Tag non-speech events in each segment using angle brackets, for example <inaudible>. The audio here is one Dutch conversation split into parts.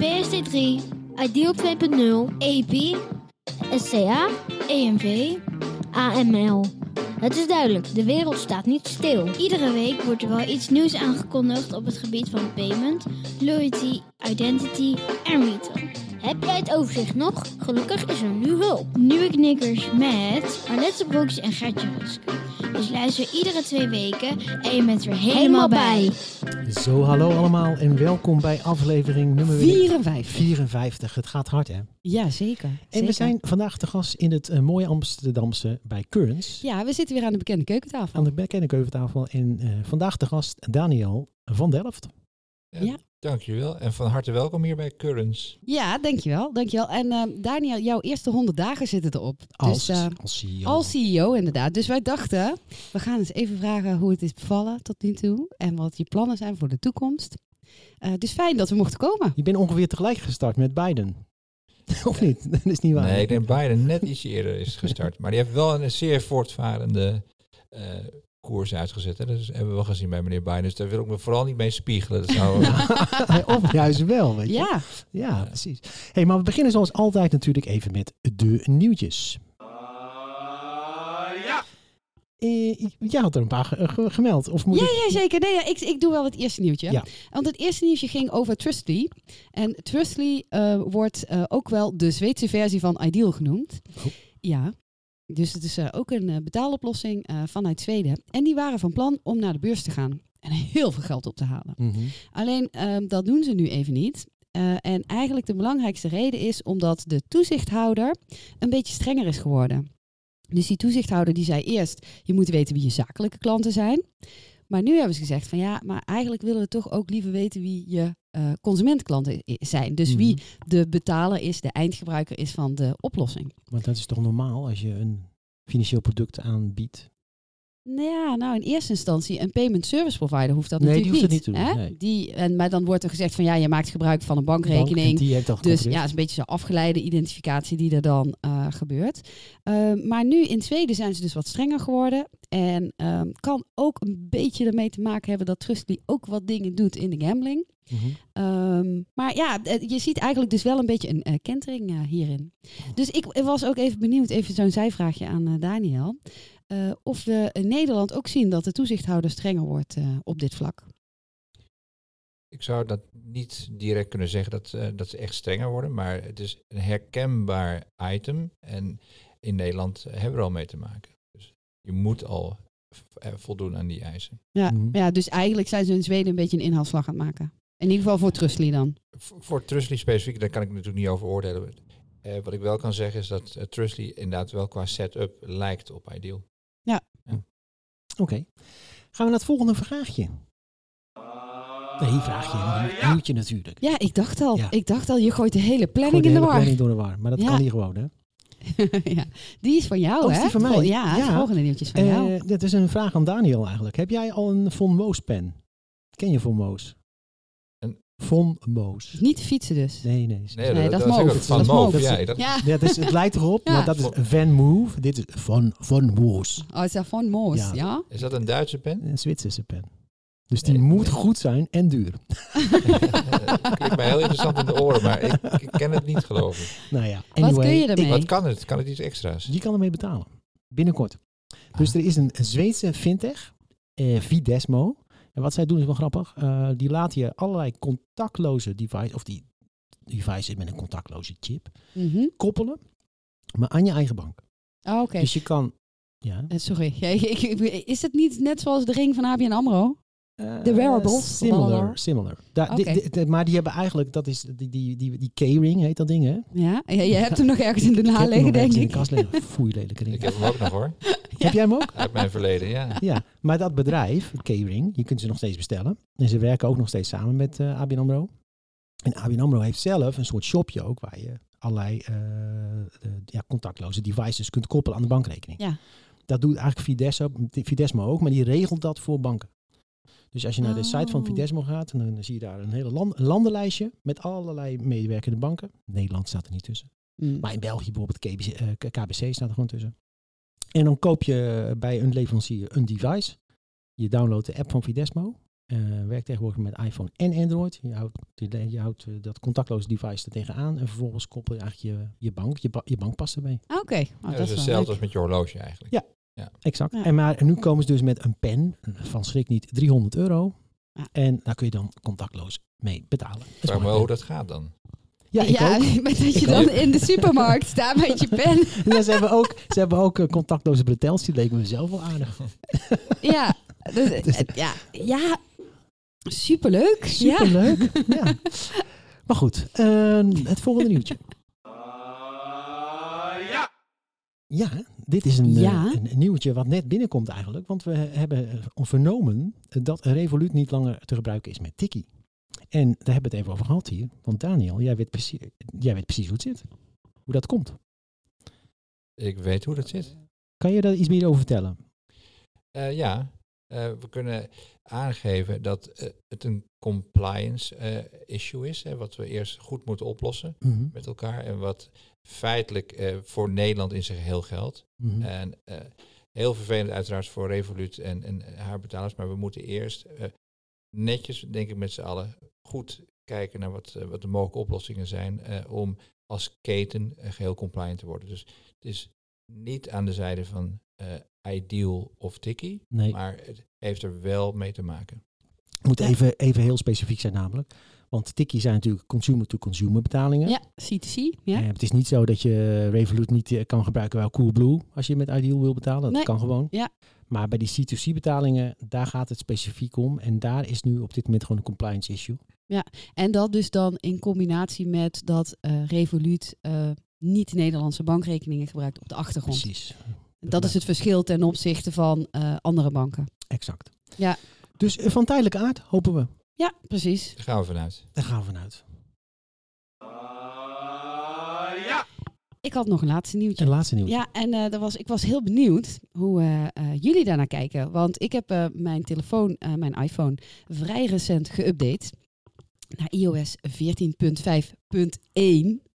PSD3, Ideal 2.0, EP, SCA, EMV, AML. Het is duidelijk, de wereld staat niet stil. Iedere week wordt er wel iets nieuws aangekondigd op het gebied van payment, loyalty, identity en retail. Heb jij het overzicht nog? Gelukkig is er nu hulp. Nieuwe knikkers met Arlette Broeks en Gertje Rusk. Dus luister iedere twee weken en je bent er helemaal bij. Zo, hallo allemaal en welkom bij aflevering nummer 54. 54. Het gaat hard, hè? Ja, zeker. En zeker. we zijn vandaag te gast in het eh, mooie Amsterdamse bij Currents. Ja, we zitten weer aan de bekende keukentafel. Aan de bekende keuventafel. En eh, vandaag de gast Daniel van Delft. Ja. Dankjewel en van harte welkom hier bij Currents. Ja, dankjewel. dankjewel. En eh, Daniel, jouw eerste 100 dagen zitten erop. Als, dus, als CEO. als CEO inderdaad. Dus wij dachten, we gaan eens even vragen hoe het is bevallen tot nu toe. En wat je plannen zijn voor de toekomst. Eh, dus fijn dat we mochten komen. Je bent ongeveer tegelijk gestart met Biden. <laughs> of niet? Dat is niet waar. Nee, ik denk Biden net iets eerder is gestart. Maar die heeft wel een zeer voortvarende eh, koers uitgezet. Hè. Dat is- hebben we wel gezien bij meneer Biden. Dus daar wil ik me vooral niet mee spiegelen. Dat zou, <laughs> of juist wel, weet je. Ja, Ja, precies. Hey, maar we beginnen zoals altijd natuurlijk even met de nieuwtjes. Eh, jij had er een paar ge- gemeld. Of moet ja, ik... ja zeker. Nee, ja, ik, ik doe wel het eerste nieuwtje. Ja. Want het eerste nieuwtje ging over Trustly. En Trustly eh, wordt eh, ook wel de Zweedse versie van Ideal genoemd. Oh. Ja. Dus het is eh, ook een eh, betaaloplossing eh, vanuit Zweden. En die waren van plan om naar de beurs te gaan. En <laughs> heel veel geld op te halen. Mhm. Alleen ehm, dat doen ze nu even niet. Eh, en eigenlijk de belangrijkste reden is omdat de toezichthouder een beetje strenger is geworden. Dus die toezichthouder die zei eerst, je moet weten wie je zakelijke klanten zijn. Maar nu hebben ze gezegd van ja, maar eigenlijk willen we toch ook liever weten wie je eh consumentklanten zijn. Dus wie Mhm. de betaler is, de eindgebruiker is van de oplossing. Want dat is toch normaal als je een financieel product aanbiedt. Nou ja, nou in eerste instantie een payment service provider hoeft dat Nee, die natuurlijk hoeft het niet te doen, nee. Die, en, maar dan wordt er gezegd van ja, je maakt gebruik van een Bank, bankrekening. en die Dus ja, is een beetje zo'n afgeleide identificatie die er dan eh, gebeurt. Eh, maar nu in Zweden zijn ze dus wat strenger geworden. En ehm, kan ook een beetje ermee te maken hebben dat Trustly ook wat dingen doet in de gambling. Mhm. Ehm, maar ja, eh, je ziet eigenlijk dus wel een beetje een eh, kentering hierin. Dus ik was ook even benieuwd, even zo'n zijvraagje aan Daniel. Eh, of we in Nederland ook zien dat de toezichthouder strenger wordt eh, op dit vlak. ik zou dat niet direct kunnen zeggen dat, eh, dat ze echt strenger worden. Maar het is een herkenbaar item. En in Nederland hebben we er al mee te maken. Dus je moet al voldoen aan die eisen. Ja, Mhm. ja, dus eigenlijk zijn ze in Zweden een beetje een inhaalslag aan het maken. In ieder geval voor Trustly dan. V- Voor Trustly specifiek, daar kan ik natuurlijk niet over oordelen. Eh, wat ik wel kan zeggen is dat Trustly inderdaad wel qua setup lijkt op Ideal. Oké. Gaan we naar het volgende vraagje. Nee, vraagje. Een nieuwtje natuurlijk. Ja, ik dacht al. Ja. Ik dacht al, je gooit de hele planning de in de war. planning door de war. Maar dat Ja. kan hier gewoon, hè? <laughs> ja, die is van jou, Oh, is hè? die van mij? Vol- Ja, het Ja. volgende nieuwtje is van jou. Eh, dit is een vraag aan Daniel eigenlijk. Heb jij al een Von Moos pen? Ken je Von Moos? Von Moos. Niet te fietsen dus. Nee, nee. Nee, Nee, dat is Move. ook, Van Dat Move, Move. ja. Dat, Ja, Ja, het, is, het lijkt erop, Ja. maar dat is Van Move. Dit is Von, von Moos. oh, is van Moos, Ja. Is dat een Duitse pen? Een Zwitserse pen. Dus die Nee, moet nee. goed zijn en duur. <laughs> Klinkt mij heel interessant in de oren, maar ik, ik ken het niet geloof ik. Nou ja, Wat anyway, kun je ermee? Wat kan het? Kan het iets extra's? Je kan ermee betalen. Binnenkort. Dus Ah. er is een Zweedse fintech, eh, Videsmo. En wat zij doen is wel grappig. Eh, die laten je allerlei contactloze devices, of die devices met een contactloze chip, Mhm. koppelen, maar aan je eigen bank. Oh, Oké. Dus je kan, ja, Eh, Sorry, <laughs> Ja, ik- ik- is het niet net zoals de ring van ABN AMRO? Eh, De wearables, Similar, Wallar. similar. Di- di- maar die hebben eigenlijk, dat is die, die, die, die K-ring heet dat ding, hè? Ja, ja, je hebt hem nog <laughs> ergens in de Ik la liggen, denk ergens in ik. de kast liggen. Foei, lelijke ring. Ik heb hem ook nog hoor. <laughs> Heb jij hem ook? Uit mijn verleden, ja. <laughs> Ja, maar dat bedrijf, K-ring, je kunt ze nog steeds bestellen. En ze werken ook nog steeds samen met eh ABN AMRO. En ABN AMRO heeft zelf een soort shopje ook, waar je allerlei eh, de- ja, contactloze devices kunt koppelen aan de bankrekening. Ja. Dat doet eigenlijk Fidesmo, Fidesmo ook, maar die regelt dat voor banken. Dus als je naar de site van Oh. Fidesmo gaat, dan, dan zie je daar een hele land, een landenlijstje met allerlei medewerkende banken. Nederland staat er niet tussen. Mm. Maar in België bijvoorbeeld KBC, eh, KBC staat er gewoon tussen. En dan koop je bij een leverancier een device. Je downloadt de app van Fidesmo. Eh werkt tegenwoordig met iPhone en Android. Je houdt, je, houdt eh, dat contactloze device er tegenaan. En vervolgens koppel je eigenlijk je, je bank. Je, ba- je bankpas erbij. Oké, Oh, Ja, dat dat is hetzelfde leuk. als met je horloge eigenlijk. Ja. Exact. Ja. En maar nu komen ze dus met een pen. Van schrik niet 300 euro. Ja. En daar kun je dan contactloos mee betalen. Dat is Vraag me wel hoe dat gaat dan. Ja, ik ook. <laughs> met dat je dan in de supermarkt staat met je pen. <laughs> Ja, ze hebben ook, ze hebben ook eh, contactloze bretels. Die leek me zelf wel aardig. Ja, <laughs> dus, eh, ja, ja, superleuk. Ja. Superleuk. Ja. Maar goed, eh, het volgende nieuwtje. Ja, dit is een, eh, Ja. een nieuwtje wat net binnenkomt eigenlijk. Want we hebben eh, vernomen dat Revolut niet langer te gebruiken is met Tiki. En daar hebben we het even over gehad hier. Want Daniel, jij weet precies, jij weet precies hoe het zit. Hoe dat komt. Ik weet hoe dat zit. Kan je daar iets meer over vertellen? Eh, ja, eh, we kunnen aangeven dat eh, het een compliance eh, issue is. Hè, wat we eerst goed moeten oplossen Mhm. met elkaar. En wat feitelijk voor Nederland in zijn geheel geldt. Mhm. En heel vervelend uiteraard voor Revolut en, en haar betalers. Maar we moeten eerst netjes, denk ik met z'n allen, goed kijken naar wat, wat de mogelijke oplossingen zijn. om als keten eh, geheel compliant te worden. Dus het is niet aan de zijde van eh, Ideal of Tiki. Nee, Maar het heeft er wel mee te maken. het moet Ja. even, even heel specifiek zijn namelijk. Want Tiki zijn natuurlijk consumer-to-consumer betalingen. Ja, C2C. Ja. Het is niet zo dat je Revolut niet eh, kan gebruiken bij Coolblue als je met Ideal wil betalen. Dat Nee. kan gewoon. Ja. Maar bij die C2C betalingen, daar gaat het specifiek om. En daar is nu op dit moment gewoon een compliance issue. En dat dus dan in combinatie met dat eh, Revolut eh, niet Nederlandse bankrekeningen gebruikt op de achtergrond. Precies. Dat is het verschil ten opzichte van eh, andere banken. Exact. Ja. Dus eh, van tijdelijke aard, hopen we. Ja, precies. Daar gaan we vanuit. Daar gaan we vanuit. Ik had nog een laatste nieuwtje. En laatste nieuws. Ja, en eh, dat was, ik was heel benieuwd hoe eh, eh, jullie daarnaar kijken. Want ik heb eh, mijn telefoon, eh, mijn iPhone, vrij recent geüpdate naar iOS 14.5.1.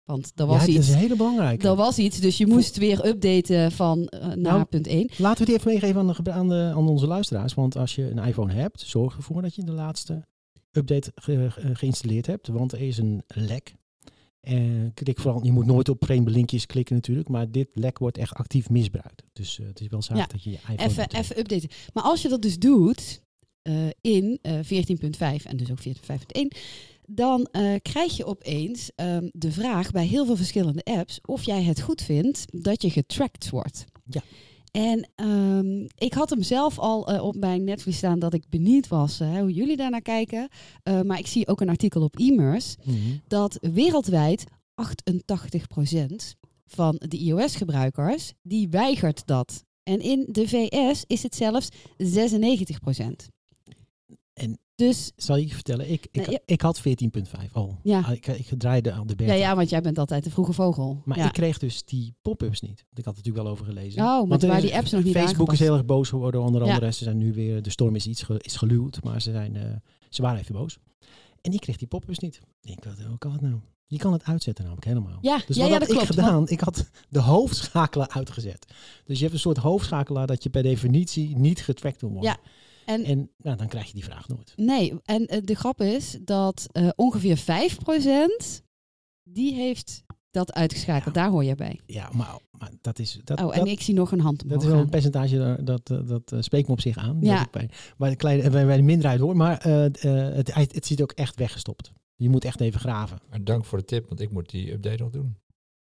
Want er was Ja, dat iets. is een hele belangrijke. Er was iets, dus je moest weer updaten van eh, naar Nou, punt 1. Laten we die even meegeven aan, de, aan, de, aan onze luisteraars. Want als je een iPhone hebt, zorg ervoor dat je de laatste update ge- ge- geïnstalleerd hebt. Want er is een lek. En klik vooral, je moet nooit op vreemde linkjes klikken natuurlijk. Maar dit lek wordt echt actief misbruikt. Dus eh, het is wel zaak Ja, dat je je iPhone Even, even updaten. Maar als je dat dus doet eh, in eh 14.5 en dus ook 14.5.1, dan eh, krijg je opeens ehm, de vraag bij heel veel verschillende apps of jij het goed vindt dat je getracked wordt. Ja. En ehm, ik had hem zelf al eh, op mijn netvlies staan dat ik benieuwd was eh, hoe jullie daarnaar kijken. Maar ik zie ook een artikel op e-mers Mhm. dat wereldwijd 88% van de iOS-gebruikers, die weigert dat. En in de VS is het zelfs 96%. En Dus zal je je vertellen, ik, ik, ja. ik had 14.5 al. Ja. Ah, Ik, ik draaide aan de beta. ja, ja, want jij bent altijd de vroege vogel. Maar ja. ik kreeg dus die pop-ups niet. Want ik had er natuurlijk wel over gelezen. Oh, maar Want is- die apps nog niet Facebook aangepast. is heel erg boos geworden, onder andere. Ze zijn nu weer, de storm is iets ge- is geluwd, maar ze, zijn, eh, ze waren even boos. En ik kreeg die pop-ups niet. Ik dacht, hoe kan het nou? Je kan het uitzetten namelijk helemaal. Ja, Dus wat ja, had dat ik klopt. gedaan? Ik had de hoofdschakelaar uitgezet. Dus je hebt een soort hoofdschakelaar dat je per definitie niet getrackt wil worden. Ja, en- en nou, dan krijg je die vraag nooit. Nee, en eh, de grap is dat eh, ongeveer 5% die heeft dat uitgeschakeld. Ja. Daar hoor je bij. Ja, maar, maar dat is... Dat, oh, en dat, ik zie nog een hand Dat is wel een percentage, daar- dat, dat, dat eh, spreekt me op zich aan. Ja. Dat ik bij, bij, de kleine, bij, bij de minderheid hoor. Maar eh, eh, het, het, het zit ook echt weggestopt. Je moet echt even graven. Maar dank voor de tip, want ik moet die update nog doen.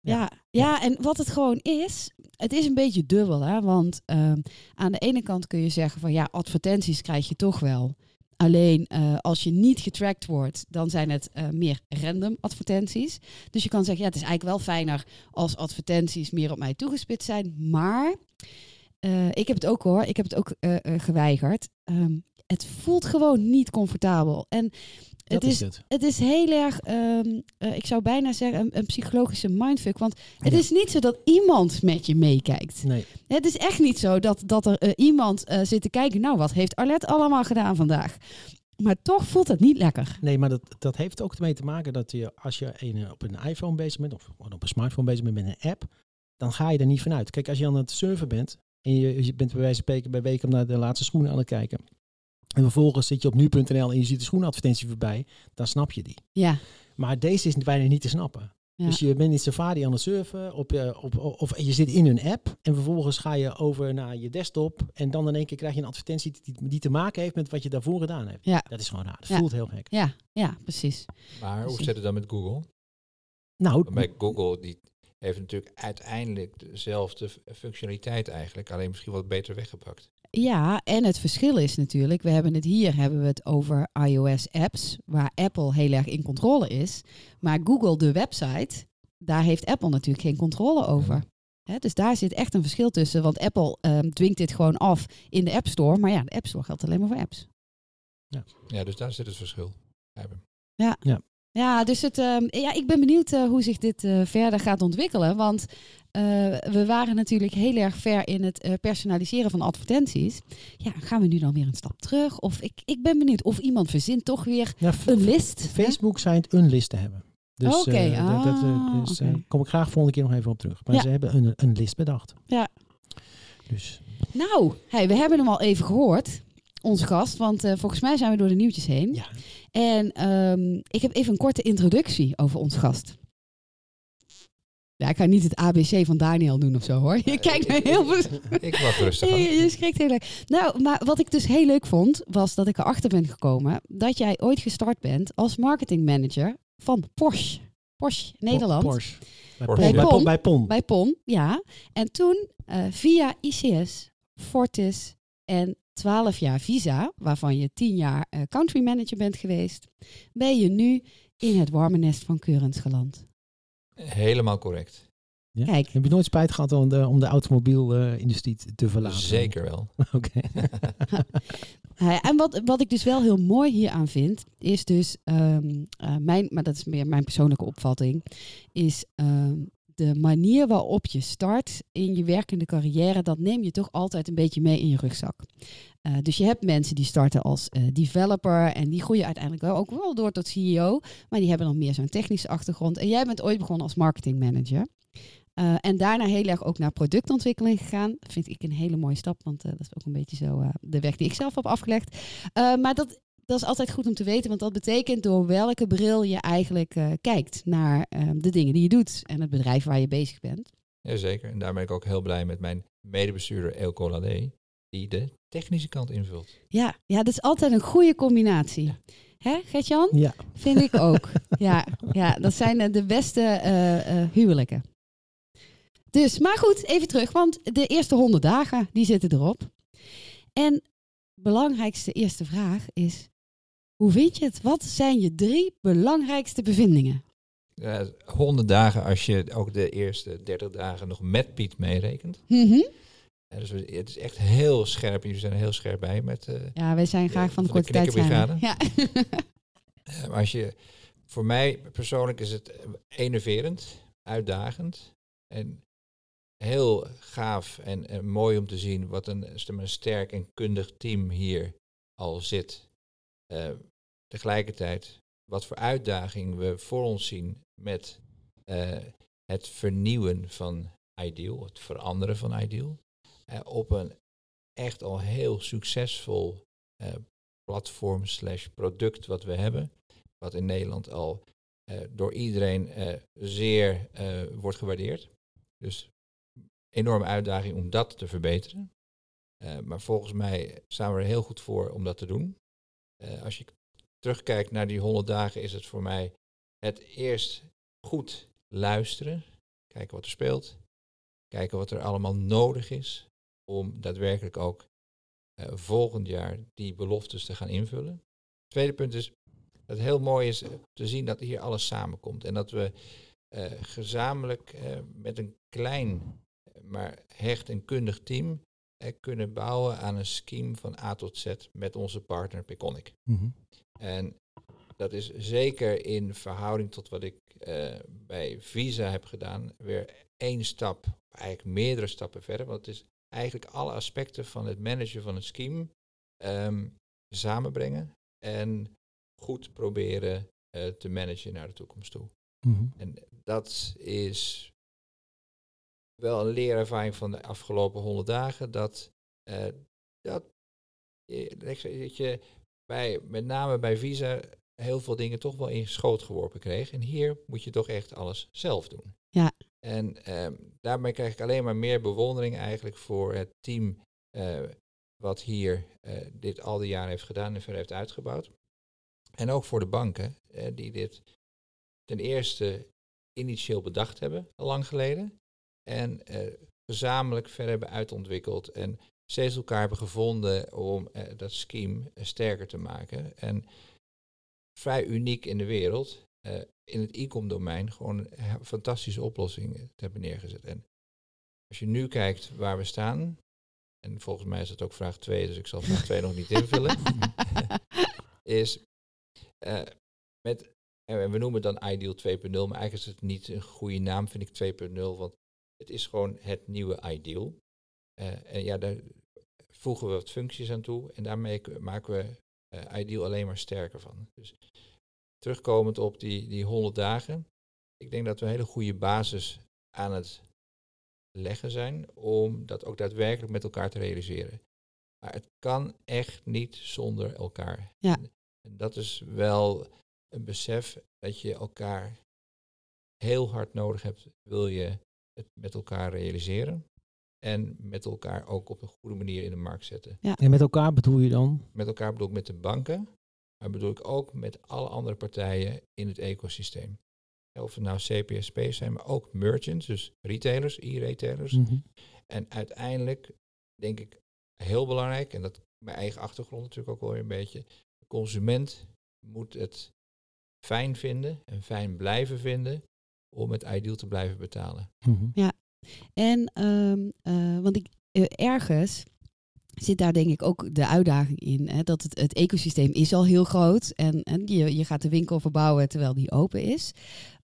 Ja, ja, en wat het gewoon is, het is een beetje dubbel. Hè? Want ehm, aan de ene kant kun je zeggen van ja, advertenties krijg je toch wel. Alleen eh, als je niet getracked wordt, dan zijn het eh, meer random advertenties. Dus je kan zeggen, ja, het is eigenlijk wel fijner als advertenties meer op mij toegespitst zijn. Maar eh, ik heb het ook hoor, ik heb het ook geweigerd. Ehm, het voelt gewoon niet comfortabel. En Dat het is is, het. het is heel erg, ehm, eh, ik zou bijna zeggen, een, een psychologische mindfuck. Want het Ja. is niet zo dat iemand met je meekijkt. Nee, Het is echt niet zo dat, dat er eh, iemand eh, zit te kijken. Nou, wat heeft Arlette allemaal gedaan vandaag? Maar toch voelt het niet lekker. nee maar dat, dat heeft ook ermee te maken dat je als je een, op een iPhone bezig bent of op een smartphone bezig bent met een app, dan ga je er niet vanuit. Kijk, als je aan het surfen bent en je, je bent bij wijze van spreken bij weken naar de laatste schoenen aan het kijken. En vervolgens zit je op nu.nl en je ziet de schoenadvertentie voorbij, dan snap je die. Ja, Maar deze is bijna niet te snappen. Ja. Dus je bent in Safari aan het surfen, op, je- op, of je zit in een app en vervolgens ga je over naar je desktop en dan in één keer krijg je een advertentie die, die te maken heeft met wat je daarvoor gedaan hebt. Ja. Dat is gewoon raar. Dat Ja. voelt heel gek. ja, ja, precies. Maar hoe zit het dan met Google? Nou, Want bij Google die heeft natuurlijk uiteindelijk dezelfde functionaliteit eigenlijk, alleen misschien wat beter weggepakt. Ja, en het verschil is natuurlijk, we hebben het hier hebben we het over iOS apps, waar Apple heel erg in controle is. Maar Google, de website, daar heeft Apple natuurlijk geen controle over. Hè, dus daar zit echt een verschil tussen. Want Apple ehm, dwingt dit gewoon af in de App Store. Maar ja, de App Store geldt alleen maar voor apps. Ja, dus daar zit het verschil. Hebben. Ja, dus het, ehm, ja, ik ben benieuwd eh, hoe zich dit eh, verder gaat ontwikkelen. Want eh, we waren natuurlijk heel erg ver in het eh, personaliseren van advertenties. Ja, gaan we nu dan weer een stap terug? Of ik, ik ben benieuwd of iemand verzint toch weer ja, een list. hè? Facebook schijnt een list te hebben. Dus Oké, eh, eh, ah, dus, kom ik graag volgende keer nog even op terug. Maar Ja. ze hebben een, een list bedacht. Ja. Dus Nou, hey, we hebben hem al even gehoord, onze gast. Want volgens mij zijn we door de nieuwtjes heen. ja, En ehm, ik heb even een korte introductie over onze gast. Ja, ik ga niet het ABC van Daniel doen of zo hoor. Je Nee, <laughs> kijkt ik- heel veel. Ik wacht rustig <laughs> Je, aan. je schrikt heel erg. Nou, maar wat ik dus heel leuk vond, was dat ik erachter ben gekomen dat jij ooit gestart bent als marketingmanager van Porsche. Porsche, Nederland. Porsche. Bij Porsche. Pon. Bij Pon. Bij Pon. Bij PON, ja. En toen eh, via ICS, Fortis en 12 jaar visa, waarvan je 10 jaar eh, country manager bent geweest, ben je nu in het warme nest van Keurens geland. Helemaal correct. Ja? Kijk. Heb je nooit spijt gehad om de, om de automobielindustrie te- te verlaten? Zeker wel. <laughs> Oké. <laughs> Ja, en wat, wat ik dus wel heel mooi hieraan vind, is dus ehm, eh, mijn, maar dat is meer mijn persoonlijke opvatting, is ehm, de manier waarop je start in je werkende carrière, dat neem je toch altijd een beetje mee in je rugzak. Eh, dus je hebt mensen die starten als eh, developer en die groeien uiteindelijk wel ook wel door tot CEO, maar die hebben dan meer zo'n technische achtergrond. En jij bent ooit begonnen als marketing manager. Eh, en daarna heel erg ook naar productontwikkeling gegaan. Vind ik een hele mooie stap, want dat is ook een beetje zo de weg die ik zelf heb afgelegd. Maar dat, dat is altijd goed om te weten, want dat betekent door welke bril je eigenlijk eh, kijkt naar eh, de dingen die je doet en het bedrijf waar je bezig bent. Jazeker. En daar ben ik ook heel blij met mijn medebestuurder Elko Lade, die de technische kant invult. Ja, ja, dat is altijd een goede combinatie. Hè, Gert-Jan? Ja. Vind ik ook. <laughs> ja, ja, dat zijn eh, de beste eh, eh, huwelijken. Dus, maar goed, even terug, want de eerste honderd dagen, die zitten erop. En belangrijkste eerste vraag is, hoe vind je het? Wat zijn je drie belangrijkste bevindingen? Ja, 100 dagen als je ook de eerste 30 dagen nog met Piet meerekent. Mhm. Ja, dus het is echt heel scherp. Jullie zijn er heel scherp bij met. eh, Ja, wij zijn graag van de van de korte tijd. Ja. <laughs> Maar als je, voor mij persoonlijk is het enerverend, uitdagend en heel gaaf en, en mooi om te zien wat een, een sterk en kundig team hier al zit. Eh, tegelijkertijd wat voor uitdaging we voor ons zien met eh, het vernieuwen van Ideal, het veranderen van Ideal, eh, op een echt al heel succesvol platform slash product wat we hebben, wat in Nederland al door iedereen zeer wordt gewaardeerd. Dus enorme uitdaging om dat te verbeteren. Maar volgens mij staan we er heel goed voor om dat te doen. Eh, als je terugkijkt naar die 100 dagen, is het voor mij het eerst goed luisteren, kijken wat er speelt, kijken wat er allemaal nodig is om daadwerkelijk ook eh, volgend jaar die beloftes te gaan invullen. tweede punt is dat het heel mooi is eh, te zien dat hier alles samenkomt. En dat we gezamenlijk met een klein, maar hecht en kundig team kunnen bouwen aan een scheme van A tot Z met onze partner Peconic. Mhm. En dat is zeker in verhouding tot wat ik eh, bij Visa heb gedaan, weer één stap, eigenlijk meerdere stappen verder. Want het is eigenlijk alle aspecten van het managen van een scheme ehm, samenbrengen en goed proberen eh, te managen naar de toekomst toe. Mhm. En dat is wel een leerervaring van de afgelopen honderd dagen. Dat, eh, dat, je- dat je bij, met name bij Visa heel veel dingen toch wel in schoot geworpen kreeg. En hier moet je toch echt alles zelf doen. Ja. En ehm, daarmee krijg ik alleen maar meer bewondering eigenlijk voor het team eh, wat hier eh, dit al die jaren heeft gedaan en verder heeft uitgebouwd. En ook voor de banken die dit ten eerste initieel bedacht hebben, al lang geleden. En eh, gezamenlijk verder hebben uitontwikkeld. En steeds elkaar hebben gevonden om eh, dat scheme eh, sterker te maken. En vrij uniek in de wereld, in het e-com domein, gewoon een he- fantastische oplossing eh, te hebben neergezet. En als je nu kijkt waar we staan, en volgens mij is dat ook vraag 2, dus ik zal vraag 2 nog niet invullen, <laughs> is met en we noemen het dan Ideal 2.0, maar eigenlijk is het niet een goede naam, vind ik 2.0, want het is gewoon het nieuwe Ideal. Eh, en ja, daar voegen we wat functies aan toe en daarmee maken we eh, Ideal alleen maar sterker van. Dus terugkomend op die, die 100 dagen, ik denk dat we een hele goede basis aan het leggen zijn om dat ook daadwerkelijk met elkaar te realiseren. Maar het kan echt niet zonder elkaar. Ja. En dat is wel een besef dat je elkaar heel hard nodig hebt, wil je het met elkaar realiseren. En met elkaar ook op een goede manier in de markt zetten. En met elkaar bedoel je dan? Met elkaar bedoel ik met de banken, maar bedoel ik ook met alle andere partijen in het ecosysteem. Of het nou CPSP's zijn, maar ook merchants, dus retailers, e-retailers. Mhm. En uiteindelijk denk ik heel belangrijk, en dat mijn eigen achtergrond natuurlijk ook wel weer een beetje, de consument moet het fijn vinden en fijn blijven vinden om het ideal te blijven betalen. Mhm. En, ehm, eh, want ik, eh, ergens zit daar denk ik ook de uitdaging in. Hè, dat het, het ecosysteem is al heel groot. En, en je, je gaat de winkel verbouwen terwijl die open is.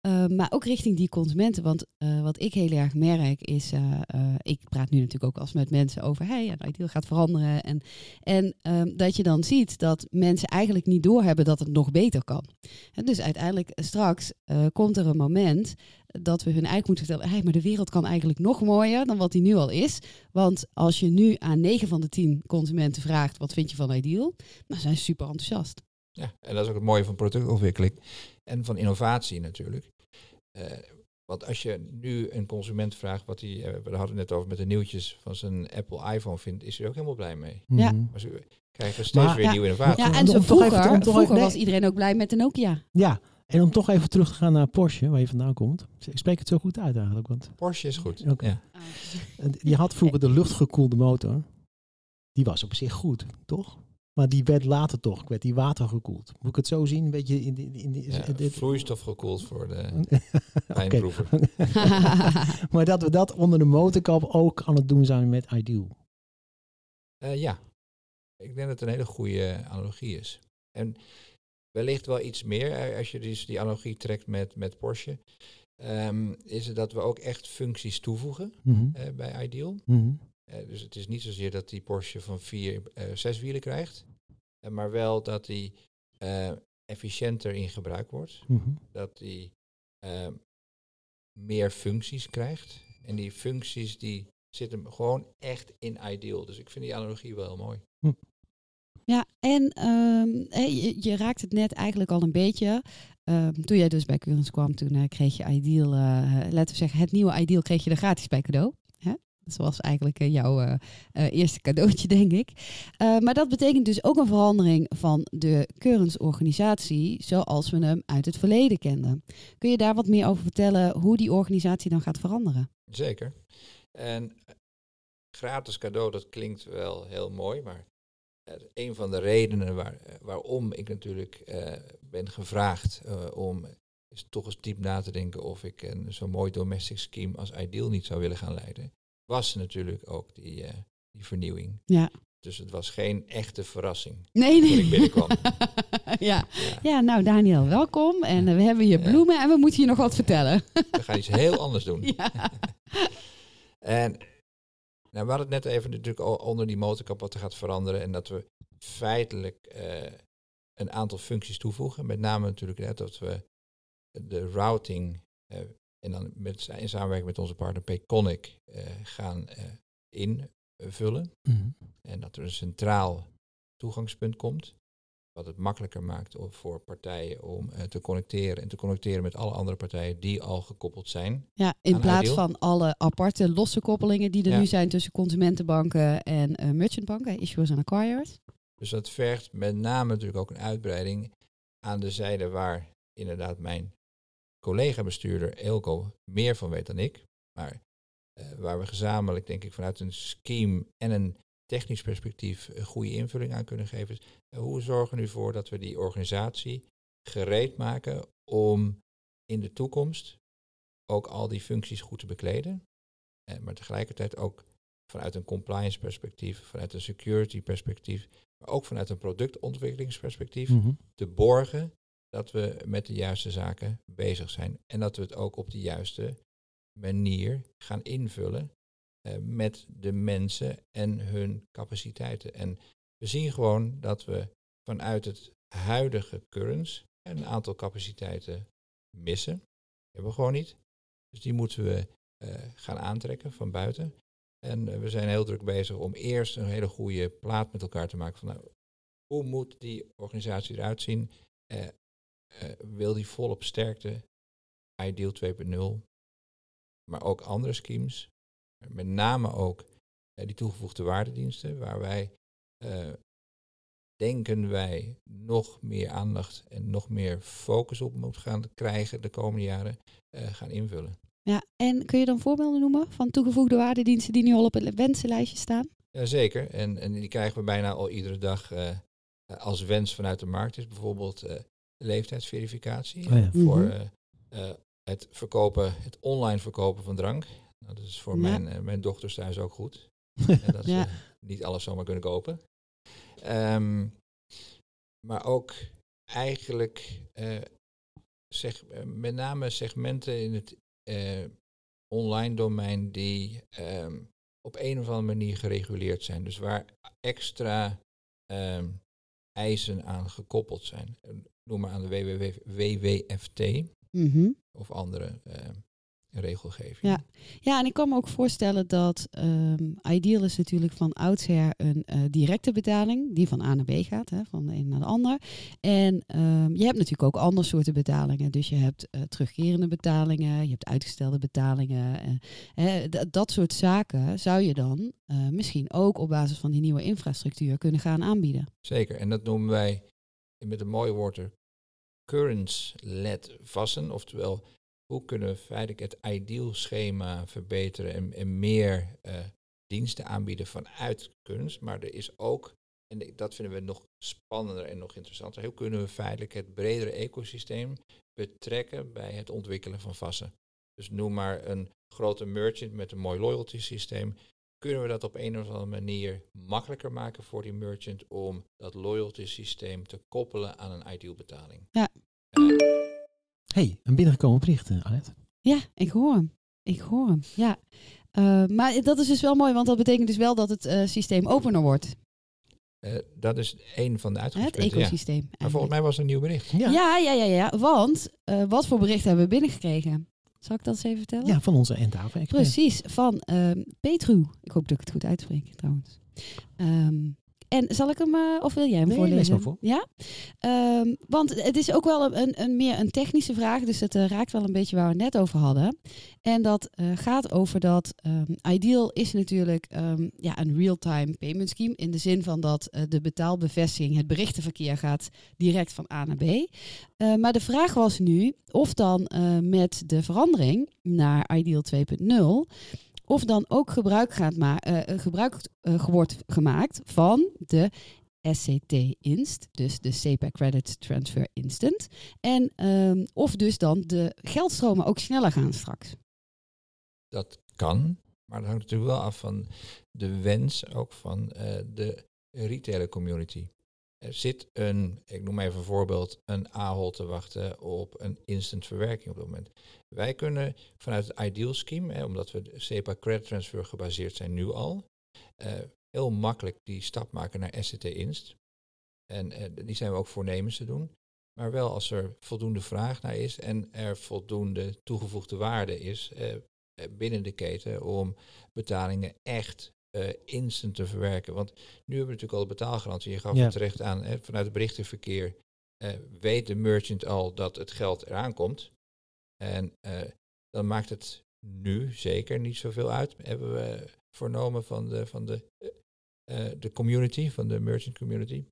Eh, maar ook richting die consumenten. Want eh, wat ik heel erg merk is... eh, ik praat nu natuurlijk ook als met mensen over... Hey, ja, Ideal gaat veranderen. En, en ehm, dat je dan ziet dat mensen eigenlijk niet doorhebben dat het nog beter kan. En dus uiteindelijk straks komt er een moment dat we hun eigenlijk moeten vertellen, hey, maar de wereld kan eigenlijk nog mooier dan wat die nu al is. Want als je nu aan 9 van de 10 consumenten vraagt, wat vind je van Ideal? Dan zijn ze super enthousiast. Ja, en dat is ook het mooie van productontwikkeling en van innovatie natuurlijk. Eh, want als je nu een consument vraagt wat hij, eh, we hadden het net over met de nieuwtjes van zijn Apple iPhone vindt, is hij er ook helemaal blij mee. Ja. Mhm. Maar ze krijgen steeds Maar- weer Ja. nieuwe innovatie. Ja, en zo even vroeger, om toch vroeger was iedereen ook blij met de Nokia. Ja, en om toch even terug te gaan naar Porsche, waar je vandaan komt. Ik spreek het zo goed uit eigenlijk, want Porsche is goed. Oké. Ja. je had vroeger de luchtgekoelde motor. Die was op zich goed, toch? Maar die werd later toch, werd die watergekoeld. Moet ik het zo zien? Een beetje in, in, in, in- Ja, dit- vloeistof gekoeld voor de <laughs> wijnproever. <laughs> maar dat we dat onder de motorkap ook aan het doen zijn met Ideal. Eh, ja, ik denk dat het een hele goede analogie is. En wellicht wel iets meer, eh, als je dus die analogie trekt met, met Porsche, ehm, is het dat we ook echt functies toevoegen Mhm. eh, bij Ideal. Eh, dus het is niet zozeer dat die Porsche van vier, eh, zes wielen krijgt, eh, maar wel dat die eh, efficiënter in gebruik wordt. Mhm. Dat die eh, meer functies krijgt. En die functies die zitten gewoon echt in Ideal. Dus ik vind die analogie wel heel mooi. Ja, en ehm, hè, je, je raakt het net eigenlijk al een beetje. Ehm, toen jij dus bij Curens kwam, toen eh, kreeg je Ideal, eh, laten we zeggen, het nieuwe Ideal kreeg je er gratis bij cadeau. Dat was eigenlijk eh, jouw eh, eh, eerste cadeautje, <laughs> denk ik. Maar dat betekent dus ook een verandering van de Curens organisatie zoals we hem uit het verleden kenden. Kun je daar wat meer over vertellen hoe die organisatie dan gaat veranderen? Zeker. En gratis cadeau, dat klinkt wel heel mooi, maar een van de redenen waar, waarom ik natuurlijk ben gevraagd om is toch eens diep na te denken of ik een zo'n mooi domestic scheme als Ideal niet zou willen gaan leiden, was natuurlijk ook die, eh, die vernieuwing. Ja. Dus het was geen echte verrassing Nee, toen nee. ik binnenkwam. <laughs> ja. Ja. ja, nou Daniel, welkom. En eh, we hebben hier Ja. bloemen en we moeten je nog wat vertellen. <laughs> We gaan iets heel anders doen. <laughs> ja. En nou, we hadden het net even natuurlijk al onder die motorkap wat er gaat veranderen. En dat we feitelijk eh, een aantal functies toevoegen. Met name natuurlijk net dat we de routing en dan met, in samenwerking met onze partner Payconic eh, gaan eh, invullen. Mhm. En dat er een centraal toegangspunt komt. Wat het makkelijker maakt voor partijen om eh, te connecteren. En te connecteren met alle andere partijen die al gekoppeld zijn. ja, in plaats Ideal. van alle aparte losse koppelingen die er Ja. nu zijn tussen consumentenbanken en merchantbanken, issuers en acquirers. Dus dat vergt met name natuurlijk ook een uitbreiding aan de zijde waar inderdaad mijn collega-bestuurder Elko meer van weet dan ik. Maar eh, waar we gezamenlijk, denk ik, vanuit een scheme en een technisch perspectief een goede invulling aan kunnen geven. is, eh, hoe zorgen we nu voor dat we die organisatie gereed maken om in de toekomst ook al die functies goed te bekleden. Eh, maar tegelijkertijd ook vanuit een compliance perspectief, vanuit een security perspectief, maar ook vanuit een productontwikkelingsperspectief Mhm. te borgen dat we met de juiste zaken bezig zijn. En dat we het ook op de juiste manier gaan invullen eh, met de mensen en hun capaciteiten. En we zien gewoon dat we vanuit het huidige currents een aantal capaciteiten missen. hebben we gewoon niet. Dus die moeten we eh, gaan aantrekken van buiten. En eh, we zijn heel druk bezig om eerst een hele goede plaat met elkaar te maken van nou, hoe moet die organisatie eruit zien? Eh, eh, wil die volop sterkte? Ideal 2.0, maar ook andere schemes. Met name ook eh, die toegevoegde waardediensten, waar wij, eh, denken wij, nog meer aandacht en nog meer focus op moeten gaan krijgen de komende jaren, eh, gaan invullen. Ja, en kun je dan voorbeelden noemen van toegevoegde waardediensten die nu al op het wensenlijstje staan? Jazeker, en, en die krijgen we bijna al iedere dag eh, als wens vanuit de markt. Is bijvoorbeeld eh, leeftijdsverificatie Oh ja. voor Mhm. eh, eh, het verkopen, het online verkopen van drank. Nou, dat is voor Ja. mijn, eh, mijn dochters thuis ook goed. <laughs> En dat ze Ja. niet alles zomaar kunnen kopen. Ehm, maar ook eigenlijk eh, zeg, met name segmenten in het eh, online domein die ehm, op een of andere manier gereguleerd zijn. Dus waar extra ehm, eisen aan gekoppeld zijn. Noem maar aan de WWW WWFT Mhm. of andere ehm, regelgeving. Ja. Ja, en ik kan me ook voorstellen dat ehm, Ideal is natuurlijk van oudsher een eh, directe betaling, die van A naar B gaat, hè, van de een naar de ander. En ehm, je hebt natuurlijk ook andere soorten betalingen. Dus je hebt eh, terugkerende betalingen, je hebt uitgestelde betalingen. hè, dat soort zaken zou je dan misschien ook op basis van die nieuwe infrastructuur kunnen gaan aanbieden. Zeker, en dat noemen wij met een mooi woord er currents-led vassen. Oftewel, hoe kunnen we feitelijk het ideal schema verbeteren en, en meer eh, diensten aanbieden vanuit currents. Maar er is ook, en dat vinden we nog spannender en nog interessanter, hoe kunnen we feitelijk het bredere ecosysteem betrekken bij het ontwikkelen van vassen. Dus noem maar een grote merchant met een mooi loyalty systeem kunnen we dat op een of andere manier makkelijker maken voor die merchant om dat loyalty systeem te koppelen aan een ideal betaling. Ja. Hey, een binnengekomen bericht, eh, Alet. Ja, ik hoor hem. Ik hoor hem, ja. Eh, maar dat is dus wel mooi, want dat betekent dus wel dat het eh, systeem opener wordt. eh, dat is een van de het uitgangspunten. ja. ecosysteem. Maar volgens mij was er een nieuw bericht. Ja. Ja, ja, ja, ja. Want eh, wat voor berichten hebben we binnengekregen? Zal ik dat eens even vertellen? Ja, van onze expert. Precies, van ehm Petru. Ik hoop dat ik het goed uitspreek trouwens. Ehm, en zal ik hem, eh, of wil jij hem Nee, voorlezen? voor. Ja? Ehm, want het is ook wel een, een, meer een technische vraag, dus het eh, raakt wel een beetje waar we het net over hadden. En dat eh, gaat over dat ehm, Ideal is natuurlijk ehm, ja, een real-time payment scheme. In de zin van dat de betaalbevestiging, het berichtenverkeer gaat direct van A naar B. Maar de vraag was nu of dan met de verandering naar Ideal 2.0 of dan ook gebruik, gaat ma- eh, gebruik eh, wordt gemaakt van de SCT Inst, dus de SEPA Credit Transfer Instant. En ehm, of dus dan de geldstromen ook sneller gaan straks. Dat kan, maar dat hangt natuurlijk wel af van de wens ook van de retailer community. Er zit een, ik noem even een voorbeeld, een Ahold te wachten op een instant verwerking op dit moment. Wij kunnen vanuit het Ideal Scheme, hè, omdat we SEPA Credit Transfer gebaseerd zijn nu al, eh, heel makkelijk die stap maken naar SCT Inst. En eh, die zijn we ook voornemens te doen. Maar wel als er voldoende vraag naar is en er voldoende toegevoegde waarde is eh, binnen de keten om betalingen echt uh, instant te verwerken. Want nu hebben we natuurlijk al de betaalgarantie. Je gaf Ja. het terecht aan, hè, vanuit het berichtenverkeer eh, weet de merchant al dat het geld eraan komt. En eh, dan maakt het nu zeker niet zoveel uit, hebben we vernomen van de, van de, eh, eh, de community, van de merchant community.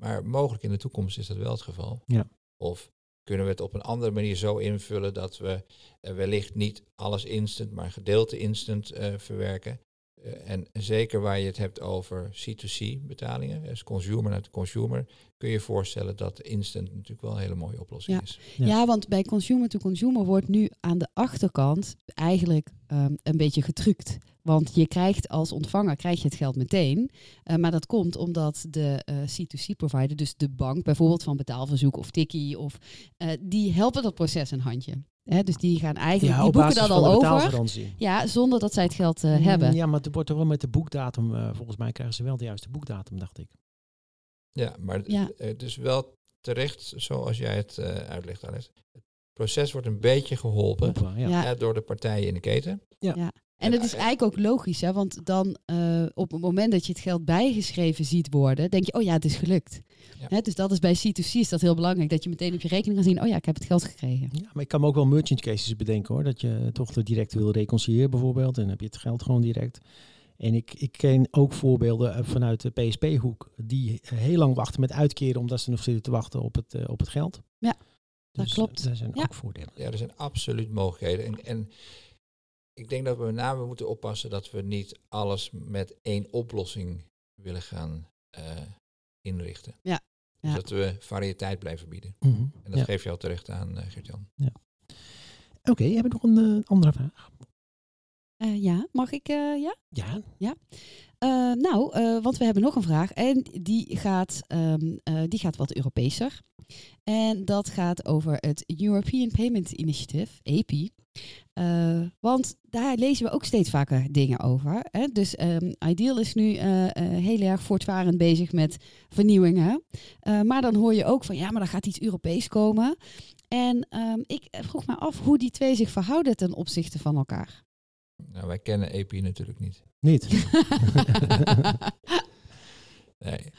Maar mogelijk in de toekomst is dat wel het geval. Ja. Of kunnen we het op een andere manier zo invullen dat we eh, wellicht niet alles instant, maar gedeelte instant eh, verwerken. Eh, en zeker waar je het hebt over C2C betalingen, dus consumer naar de consumer, kun je je voorstellen dat instant natuurlijk wel een hele mooie oplossing Ja. is. Ja. Ja. want bij consumer to consumer wordt nu aan de achterkant eigenlijk ehm, een beetje getrukt. Want je krijgt als ontvanger krijg je het geld meteen. Eh, maar dat komt omdat de eh, C2C-provider, dus de bank, bijvoorbeeld van betaalverzoek of tikkie, of, eh, die helpen dat proces een handje. Hè, dus die gaan eigenlijk, Ja, die boeken van al over. Ja, zonder dat zij het geld eh, Mm, hebben. Ja, maar het wordt toch wel met de boekdatum, eh, volgens mij krijgen ze wel de juiste boekdatum, dacht ik. Ja, maar Ja. het- is wel terecht, zoals jij het eh, uitlegt, Alice. Het proces wordt een beetje geholpen ja. Ja. door de partijen in de keten. En het is eigenlijk ook logisch, hè? want dan eh, op het moment dat je het geld bijgeschreven ziet worden, denk je, oh ja, het is gelukt. Ja. Hè, dus dat is bij C2C is dat heel belangrijk, dat je meteen op je rekening kan zien, oh ja, ik heb het geld gekregen. Ja, maar ik kan me ook wel merchant cases bedenken hoor. Dat je toch de direct wil reconciliëren bijvoorbeeld. En dan heb je het geld gewoon direct. En ik, ik ken ook voorbeelden eh, vanuit de PSP-hoek. Die eh, heel lang wachten met uitkeren omdat ze nog zitten te wachten op het, op het geld. Ja, dat Dus, klopt. Daar zijn Ja. ook voordelen. Ja, er zijn absoluut mogelijkheden. En, en ik denk dat we met name moeten oppassen dat we niet alles met één oplossing willen gaan eh, inrichten. Ja, Dus ja. dat we variëteit blijven bieden. Mhm. En dat Ja. geef je al terecht aan, eh, Gert-Jan. Oké, hebben we nog een eh, andere vraag? Eh, ja, mag ik? eh, ja? Ja. Eh, nou, want we hebben nog een vraag en die gaat, ehm, eh, die gaat wat Europeeser. En dat gaat over het European Payment Initiative, EPI. Want daar lezen we ook steeds vaker dingen over. Hè? Dus ehm, Ideal is nu heel erg voortvarend bezig met vernieuwingen. Maar dan hoor je ook van ja, maar er gaat iets Europees komen. En ehm, ik vroeg me af hoe die twee zich verhouden ten opzichte van elkaar. Nou, wij kennen EP natuurlijk niet. Niet. <laughs> Nee.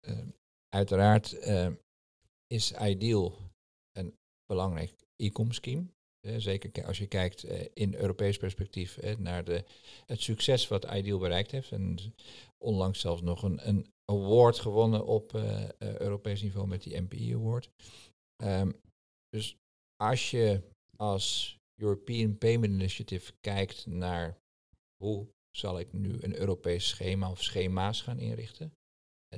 Eh, uiteraard eh, is Ideal een belangrijk e-com scheme. Eh, zeker als je kijkt eh, in Europees perspectief eh, naar de, het succes wat Ideal bereikt heeft. En onlangs zelfs nog een, een award gewonnen op Europees niveau met die MPI Award. Ehm, dus als je als European Payment Initiative kijkt naar hoe zal ik nu een Europees schema of schema's gaan inrichten,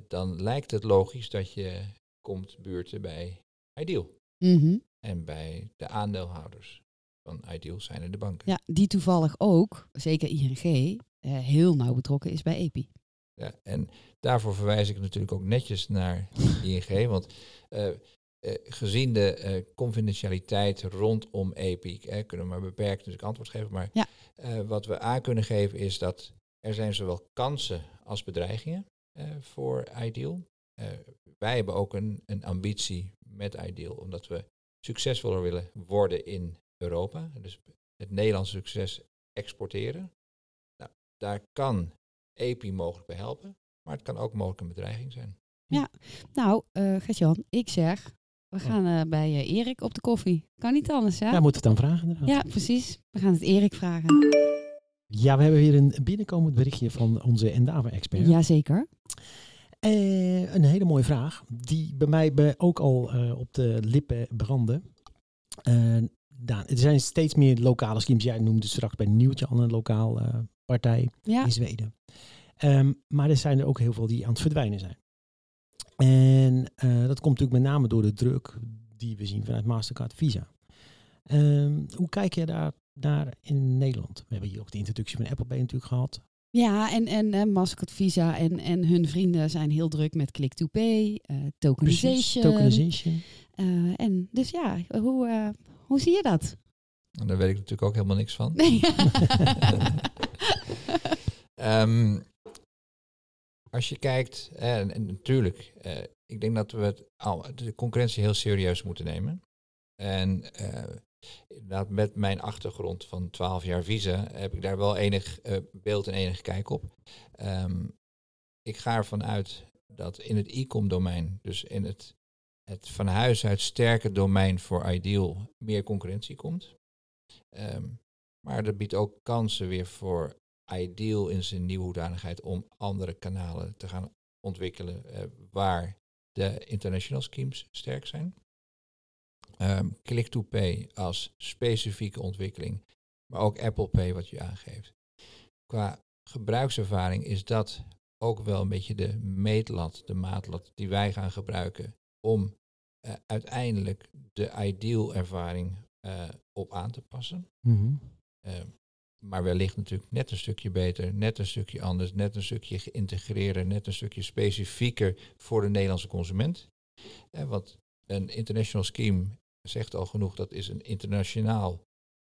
dan lijkt het logisch dat je komt buurten bij Ideal Mhm. en bij de aandeelhouders van Ideal zijn er de banken. Ja, die toevallig ook, zeker ING, eh, heel nauw betrokken is bij EPI. Ja, en daarvoor verwijs ik natuurlijk ook netjes naar ING, want eh, eh, gezien de eh, confidentialiteit rondom EPIC, eh, kunnen we maar beperkt natuurlijk antwoord geven, maar Ja. eh, wat we aan kunnen geven is dat er zijn zowel kansen als bedreigingen voor Ideal. Wij hebben ook een, een ambitie met Ideal, omdat we succesvoller willen worden in Europa, dus het Nederlandse succes exporteren. Nou, daar kan EPI mogelijk bij helpen, maar het kan ook mogelijk een bedreiging zijn. Nou, eh Gert-Jan, ik zeg, we gaan eh, bij eh, Erik op de koffie. Kan niet anders, hè? Ja, moeten we het dan vragen inderdaad. Ja, precies. We gaan het Erik vragen. Ja, we hebben weer een binnenkomend berichtje van onze Endava-expert. Jazeker. Eh, een hele mooie vraag, die bij mij bij ook al op de lippen brandde. Daan, er zijn steeds meer lokale schemes. Jij noemde straks bij Nieuwtje al een lokaal partij Ja, in Zweden. Ehm, maar er zijn er ook heel veel die aan het verdwijnen zijn. En eh, dat komt natuurlijk met name door de druk die we zien vanuit Mastercard Visa. Ehm, hoe kijk je daar naar in Nederland? We hebben hier ook de introductie van Apple Pay natuurlijk gehad. Ja, en, en eh, Mastercard Visa en, en hun vrienden zijn heel druk met click-to-pay, eh tokenization. tokenization. Eh, en dus ja, hoe, eh, hoe zie je dat? En daar weet ik natuurlijk ook helemaal niks van. Nee. <laughs> Ehm, als je kijkt, eh, en, en natuurlijk, eh, ik denk dat we het, al, de concurrentie heel serieus moeten nemen. En eh, inderdaad, met mijn achtergrond van 12 jaar visa heb ik daar wel enig beeld en enig kijk op. Ehm, ik ga ervan uit dat in het e-com domein, dus in het, het van huis uit sterke domein voor Ideal, meer concurrentie komt. Ehm, maar dat biedt ook kansen weer voor Ideal in zijn nieuwe hoedanigheid om andere kanalen te gaan ontwikkelen eh, waar de international schemes sterk zijn. Ehm, Click-to-pay als specifieke ontwikkeling, maar ook Apple Pay wat je aangeeft. Qua gebruikservaring is dat ook wel een beetje de meetlat, de maatlat die wij gaan gebruiken om eh, uiteindelijk de ideal ervaring eh, op aan te passen. Eh, maar wellicht natuurlijk net een stukje beter, net een stukje anders, net een stukje geïntegreerder, net een stukje specifieker voor de Nederlandse consument. Want een international scheme zegt al genoeg, dat is een internationaal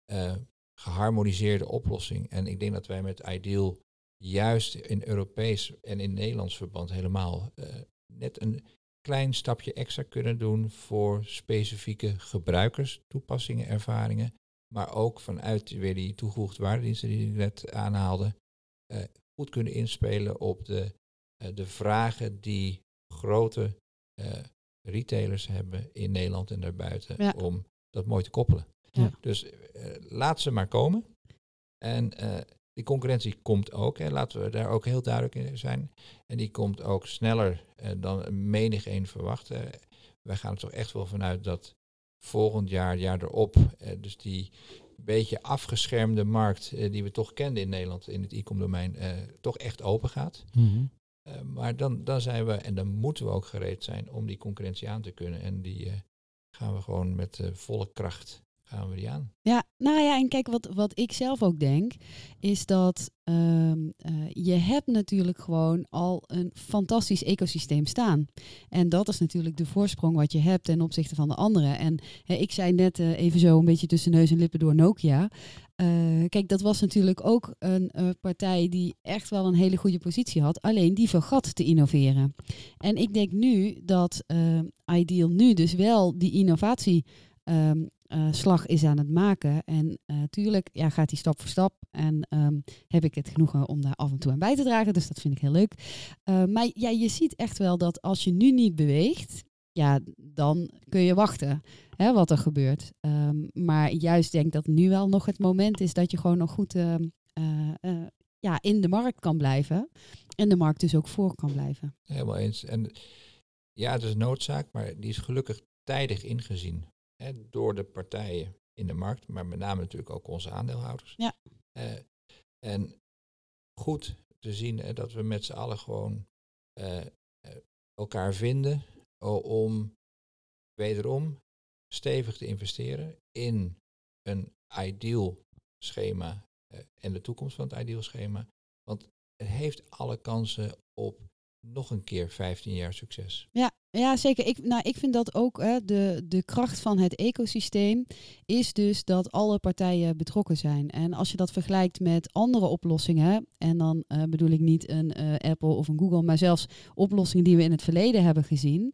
eh, geharmoniseerde oplossing. En ik denk dat wij met Ideal juist in Europees en in Nederlands verband helemaal eh, net een klein stapje extra kunnen doen voor specifieke gebruikers, toepassingen, ervaringen maar ook vanuit weer die toegevoegde waardediensten die ik net aanhaalde, eh, goed kunnen inspelen op de, eh, de vragen die grote eh, retailers hebben in Nederland en daarbuiten Ja. om dat mooi te koppelen. Ja. Dus laat ze maar komen. En die concurrentie komt ook, hè, laten we daar ook heel duidelijk in zijn. En die komt ook sneller dan menig een verwacht. Wij gaan er toch echt wel vanuit dat volgend jaar, jaar erop, eh, dus die beetje afgeschermde markt eh, die we toch kenden in Nederland in het e-com domein, eh, toch echt open gaat. Mhm. Maar dan, dan zijn we, en dan moeten we ook gereed zijn om die concurrentie aan te kunnen. En die gaan we gewoon met volle kracht gaan. Ja, nou ja, en kijk, wat, wat ik zelf ook denk, is dat ehm, eh, je hebt natuurlijk gewoon al een fantastisch ecosysteem staan. En dat is natuurlijk de voorsprong wat je hebt ten opzichte van de anderen. En ik zei net eh, even zo een beetje tussen neus en lippen door Nokia. Eh, kijk, dat was natuurlijk ook een partij die echt wel een hele goede positie had. Alleen die vergat te innoveren. En ik denk nu dat eh, Ideal nu dus wel die innovatie ehm, eh, slag is aan het maken. En natuurlijk ja, gaat hij stap voor stap. En ehm, heb ik het genoegen om daar af en toe aan bij te dragen. Dus dat vind ik heel leuk. Eh, maar ja, je ziet echt wel dat als je nu niet beweegt, ja, dan kun je wachten hè, wat er gebeurt. Ehm, maar juist denk dat nu wel nog het moment is dat je gewoon nog goed ehm, eh, eh, ja, in de markt kan blijven. En de markt dus ook voor kan blijven. Helemaal eens. En ja, het is een noodzaak, maar die is gelukkig tijdig ingezien hè, door de partijen in de markt, maar met name natuurlijk ook onze aandeelhouders. Ja. Eh, en goed te zien hè, dat we met z'n allen gewoon eh, eh, elkaar vinden om wederom stevig te investeren in een ideal schema en de toekomst van het ideal schema. Want het heeft alle kansen op nog een keer 15 jaar succes. Ja, ja zeker. Ik, nou, ik vind dat ook hè, de, de kracht van het ecosysteem is dus dat alle partijen betrokken zijn. En als je dat vergelijkt met andere oplossingen, en dan eh, bedoel ik niet een eh, Apple of een Google, maar zelfs oplossingen die we in het verleden hebben gezien,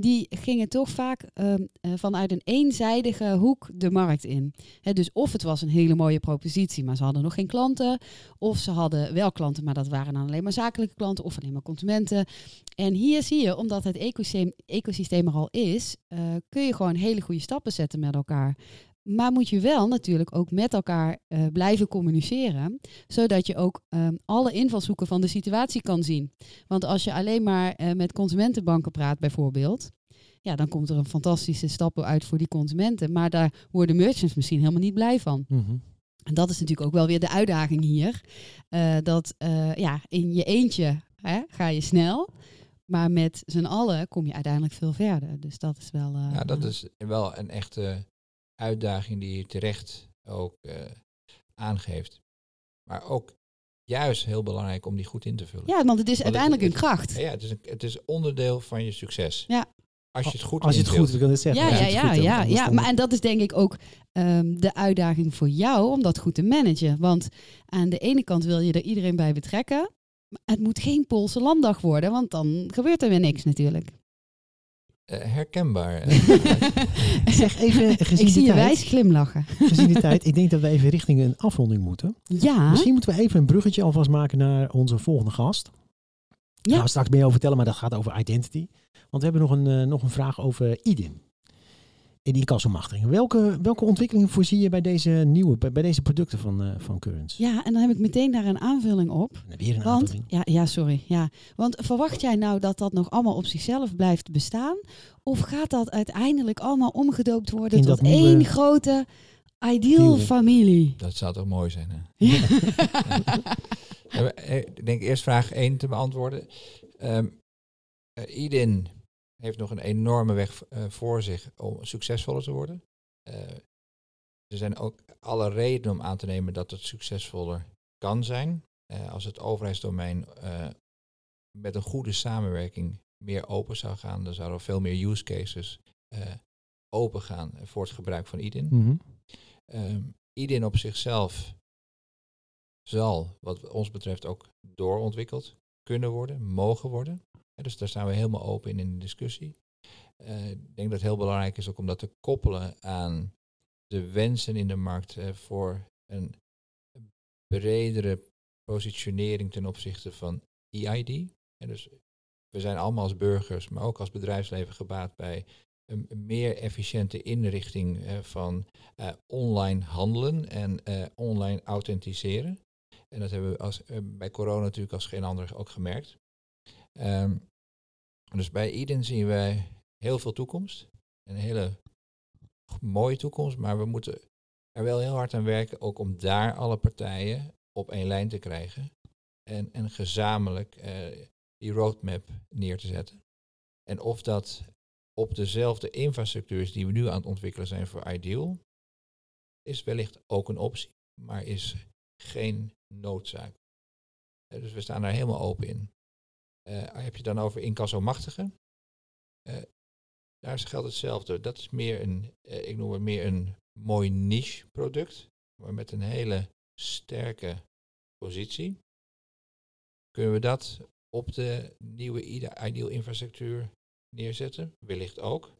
die gingen toch vaak ehm, eh, vanuit een eenzijdige hoek de markt in. Dus of het was een hele mooie propositie, maar ze hadden nog geen klanten, of ze hadden wel klanten, maar dat waren dan alleen maar zakelijke klanten of alleen maar consumenten. En hier zie je, omdat het ecosysteem, ecosysteem er al is, eh, kun je gewoon hele goede stappen zetten met elkaar. Maar moet je wel natuurlijk ook met elkaar eh, blijven communiceren, zodat je ook ehm, alle invalshoeken van de situatie kan zien. Want als je alleen maar eh, met consumentenbanken praat bijvoorbeeld, ja, dan komt er een fantastische stappen uit voor die consumenten. Maar daar worden merchants misschien helemaal niet blij van. Mhm. En dat is natuurlijk ook wel weer de uitdaging hier. Eh, dat ja, in je eentje hè, ga je snel. Maar met z'n allen kom je uiteindelijk veel verder. Dus dat is wel... Ja, dat is wel een echte uitdaging die je terecht ook eh, aangeeft. Maar ook juist heel belangrijk om die goed in te vullen. Ja, want het is uiteindelijk een het- kracht. Ja, het, is een, het is onderdeel van je succes. Ja. Als je het goed Als je het goed wil zeggen. Ja, ja, ja, ja, ja. Maar en dat is denk ik ook ehm, de uitdaging voor jou om dat goed te managen. Want aan de ene kant wil je er iedereen bij betrekken. Maar het moet geen Poolse landdag worden, want dan gebeurt er weer niks natuurlijk. Eh, herkenbaar. <laughs> Zeg even, gezien ik zie de je tijd, wijs glimlachen. gezien de tijd, ik denk dat we even richting een afronding moeten. Ja, Misschien moeten we even een bruggetje alvast maken naar onze volgende gast. Ja. Gaan we straks meer over vertellen, maar dat gaat over identity. Want we hebben nog een, eh, nog een vraag over IDIN. In incassomachtiging. Welke, welke ontwikkelingen voorzie je bij deze nieuwe, bij, bij deze producten van, eh van Currents? ja, en dan heb ik meteen daar een aanvulling op. Weer een Want, aanvulling. ja, ja, sorry. Ja. Want verwacht jij nou dat dat nog allemaal op zichzelf blijft bestaan? Of gaat dat uiteindelijk allemaal omgedoopt worden In tot nieuwe- één grote ideal Deal. familie? dat zou toch mooi zijn. Hè? Ja. Ja, <laughs> eh, Ik denk eerst vraag 1 te beantwoorden. Ehm eh, Idin heeft nog een enorme weg eh, voor zich om succesvoller te worden. Eh, er zijn ook alle redenen om aan te nemen dat het succesvoller kan zijn. Eh, als het overheidsdomein met een goede samenwerking meer open zou gaan, dan zouden er veel meer use cases open gaan voor het gebruik van Idin. Ehm IDIN op zichzelf zal, wat ons betreft, ook doorontwikkeld kunnen worden, mogen worden. Dus daar staan we helemaal open in in de discussie. Eh, ik denk dat het heel belangrijk is ook om dat te koppelen aan de wensen in de markt voor een bredere positionering ten opzichte van EID. En dus we zijn allemaal als burgers, maar ook als bedrijfsleven gebaat bij een meer efficiënte inrichting van eh, online handelen en eh, online authenticeren. En dat hebben we als, bij corona natuurlijk als geen ander ook gemerkt. Ehm, dus bij Eden zien wij heel veel toekomst. Een hele mooie toekomst, maar we moeten er wel heel hard aan werken, ook om daar alle partijen op één lijn te krijgen. En, en gezamenlijk eh, die roadmap neer te zetten. En of dat op dezelfde infrastructuur is die we nu aan het ontwikkelen zijn voor Ideal, is wellicht ook een optie, maar is geen noodzaak. Eh, dus we staan daar helemaal open in. Eh, heb je dan over incassomachtigen? Eh daar geldt hetzelfde. Dat is meer een, eh, ik noem het meer een mooi niche product, maar met een hele sterke positie. Kunnen we dat op de nieuwe ide- Ideal infrastructuur neerzetten? Wellicht ook.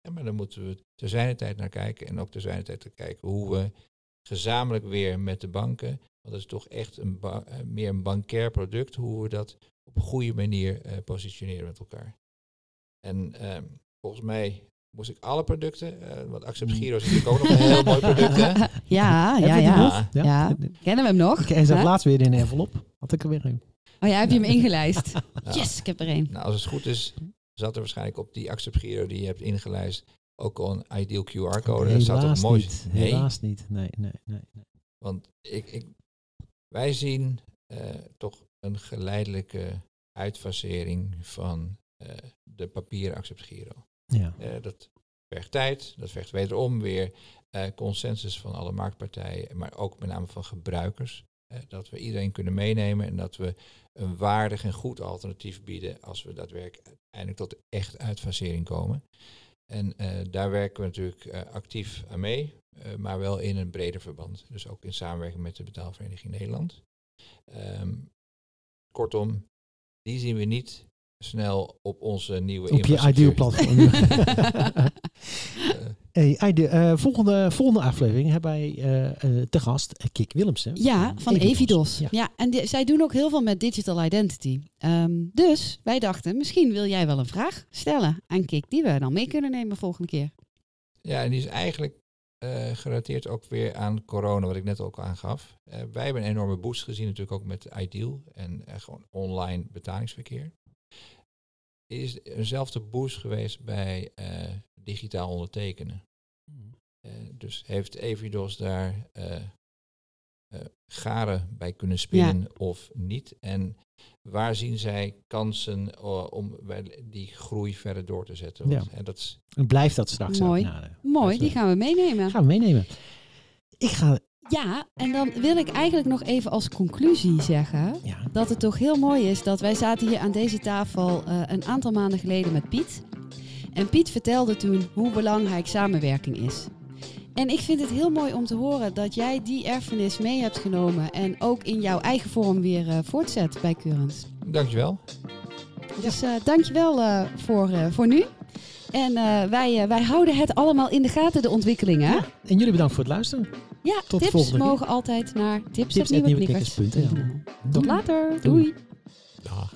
Ja, maar dan moeten we ter zijn tijd naar kijken en ook ter zijn tijd te kijken hoe we gezamenlijk weer met de banken, want dat is toch echt een meer een bankair product, hoe we dat op een goede manier eh, positioneren met elkaar. En ehm, volgens mij moest ik alle producten, eh want Accept Giro is natuurlijk ook nog een heel mooi product, hè? <laughs> Ja, Heb ja, ja. Ja. Kennen we hem nog? Ik en zat Hè? laatst weer in een envelop. Had ik er weer een. Oh ja, heb je hem ingelijst? <laughs> Nou, Yes, ik heb er één. Nou, als het goed is, zat er waarschijnlijk op die Accept Giro die je hebt ingelijst ook al een ideal QR-code. Dat toch Helaas mooi niet. Nee, Helaas niet. Nee, nee, nee. nee. Want ik, ik, wij zien eh, toch een geleidelijke uitfasering van eh, de papieren Accept Giro. Ja. Eh, dat vergt tijd, dat vergt wederom weer eh, consensus van alle marktpartijen, maar ook met name van gebruikers. dat we iedereen kunnen meenemen en dat we een waardig en goed alternatief bieden als we daadwerkelijk uiteindelijk tot echt uitfasering komen. En daar werken we natuurlijk actief aan mee, maar wel in een breder verband. Dus ook in samenwerking met de Betaalvereniging Nederland. Ehm, kortom, die zien we niet snel op onze nieuwe Op je ideal platform. <laughs> <laughs> Hey, Ide- eh, volgende, volgende aflevering hebben wij eh, eh, te gast Kik Willemsen. Ja, van Evidos. Ja. Ja. en die- zij doen ook heel veel met digital identity. Ehm, dus wij dachten, misschien wil jij wel een vraag stellen aan Kik die we dan mee kunnen nemen volgende keer. Ja, en die is eigenlijk eh, gerelateerd ook weer aan corona, wat ik net ook aangaf. Eh, wij hebben een enorme boost gezien, natuurlijk ook met Ideal en eh, gewoon online betalingsverkeer. Is eenzelfde boost geweest bij digitaal ondertekenen. Eh, dus heeft Evidos daar eh, eh, garen bij kunnen spinnen of niet? En waar zien zij kansen eh, om die groei verder door te zetten? Want, Ja. hè, dat is, En blijft dat straks ook Mooi. de- Mooi, Dus, die gaan we meenemen. gaan we meenemen. Ik ga, Ja, en dan wil ik eigenlijk nog even als conclusie zeggen ja, dat het toch heel mooi is dat wij zaten hier aan deze tafel eh, een aantal maanden geleden met Piet. En Piet vertelde toen hoe belangrijk samenwerking is. En ik vind het heel mooi om te horen dat jij die erfenis mee hebt genomen en ook in jouw eigen vorm weer eh, voortzet bij Currents. dankjewel. Dus eh dankjewel eh voor, eh, voor nu. En eh, wij, wij houden het allemaal in de gaten, de ontwikkelingen. Ja, en jullie bedankt voor het luisteren. Ja, Tot de tips volgende keer. mogen altijd naar Tips@nieuweknikkers.nl. tips.nieuweknikkers.nl. Tot later. Doei. Doei. Dag.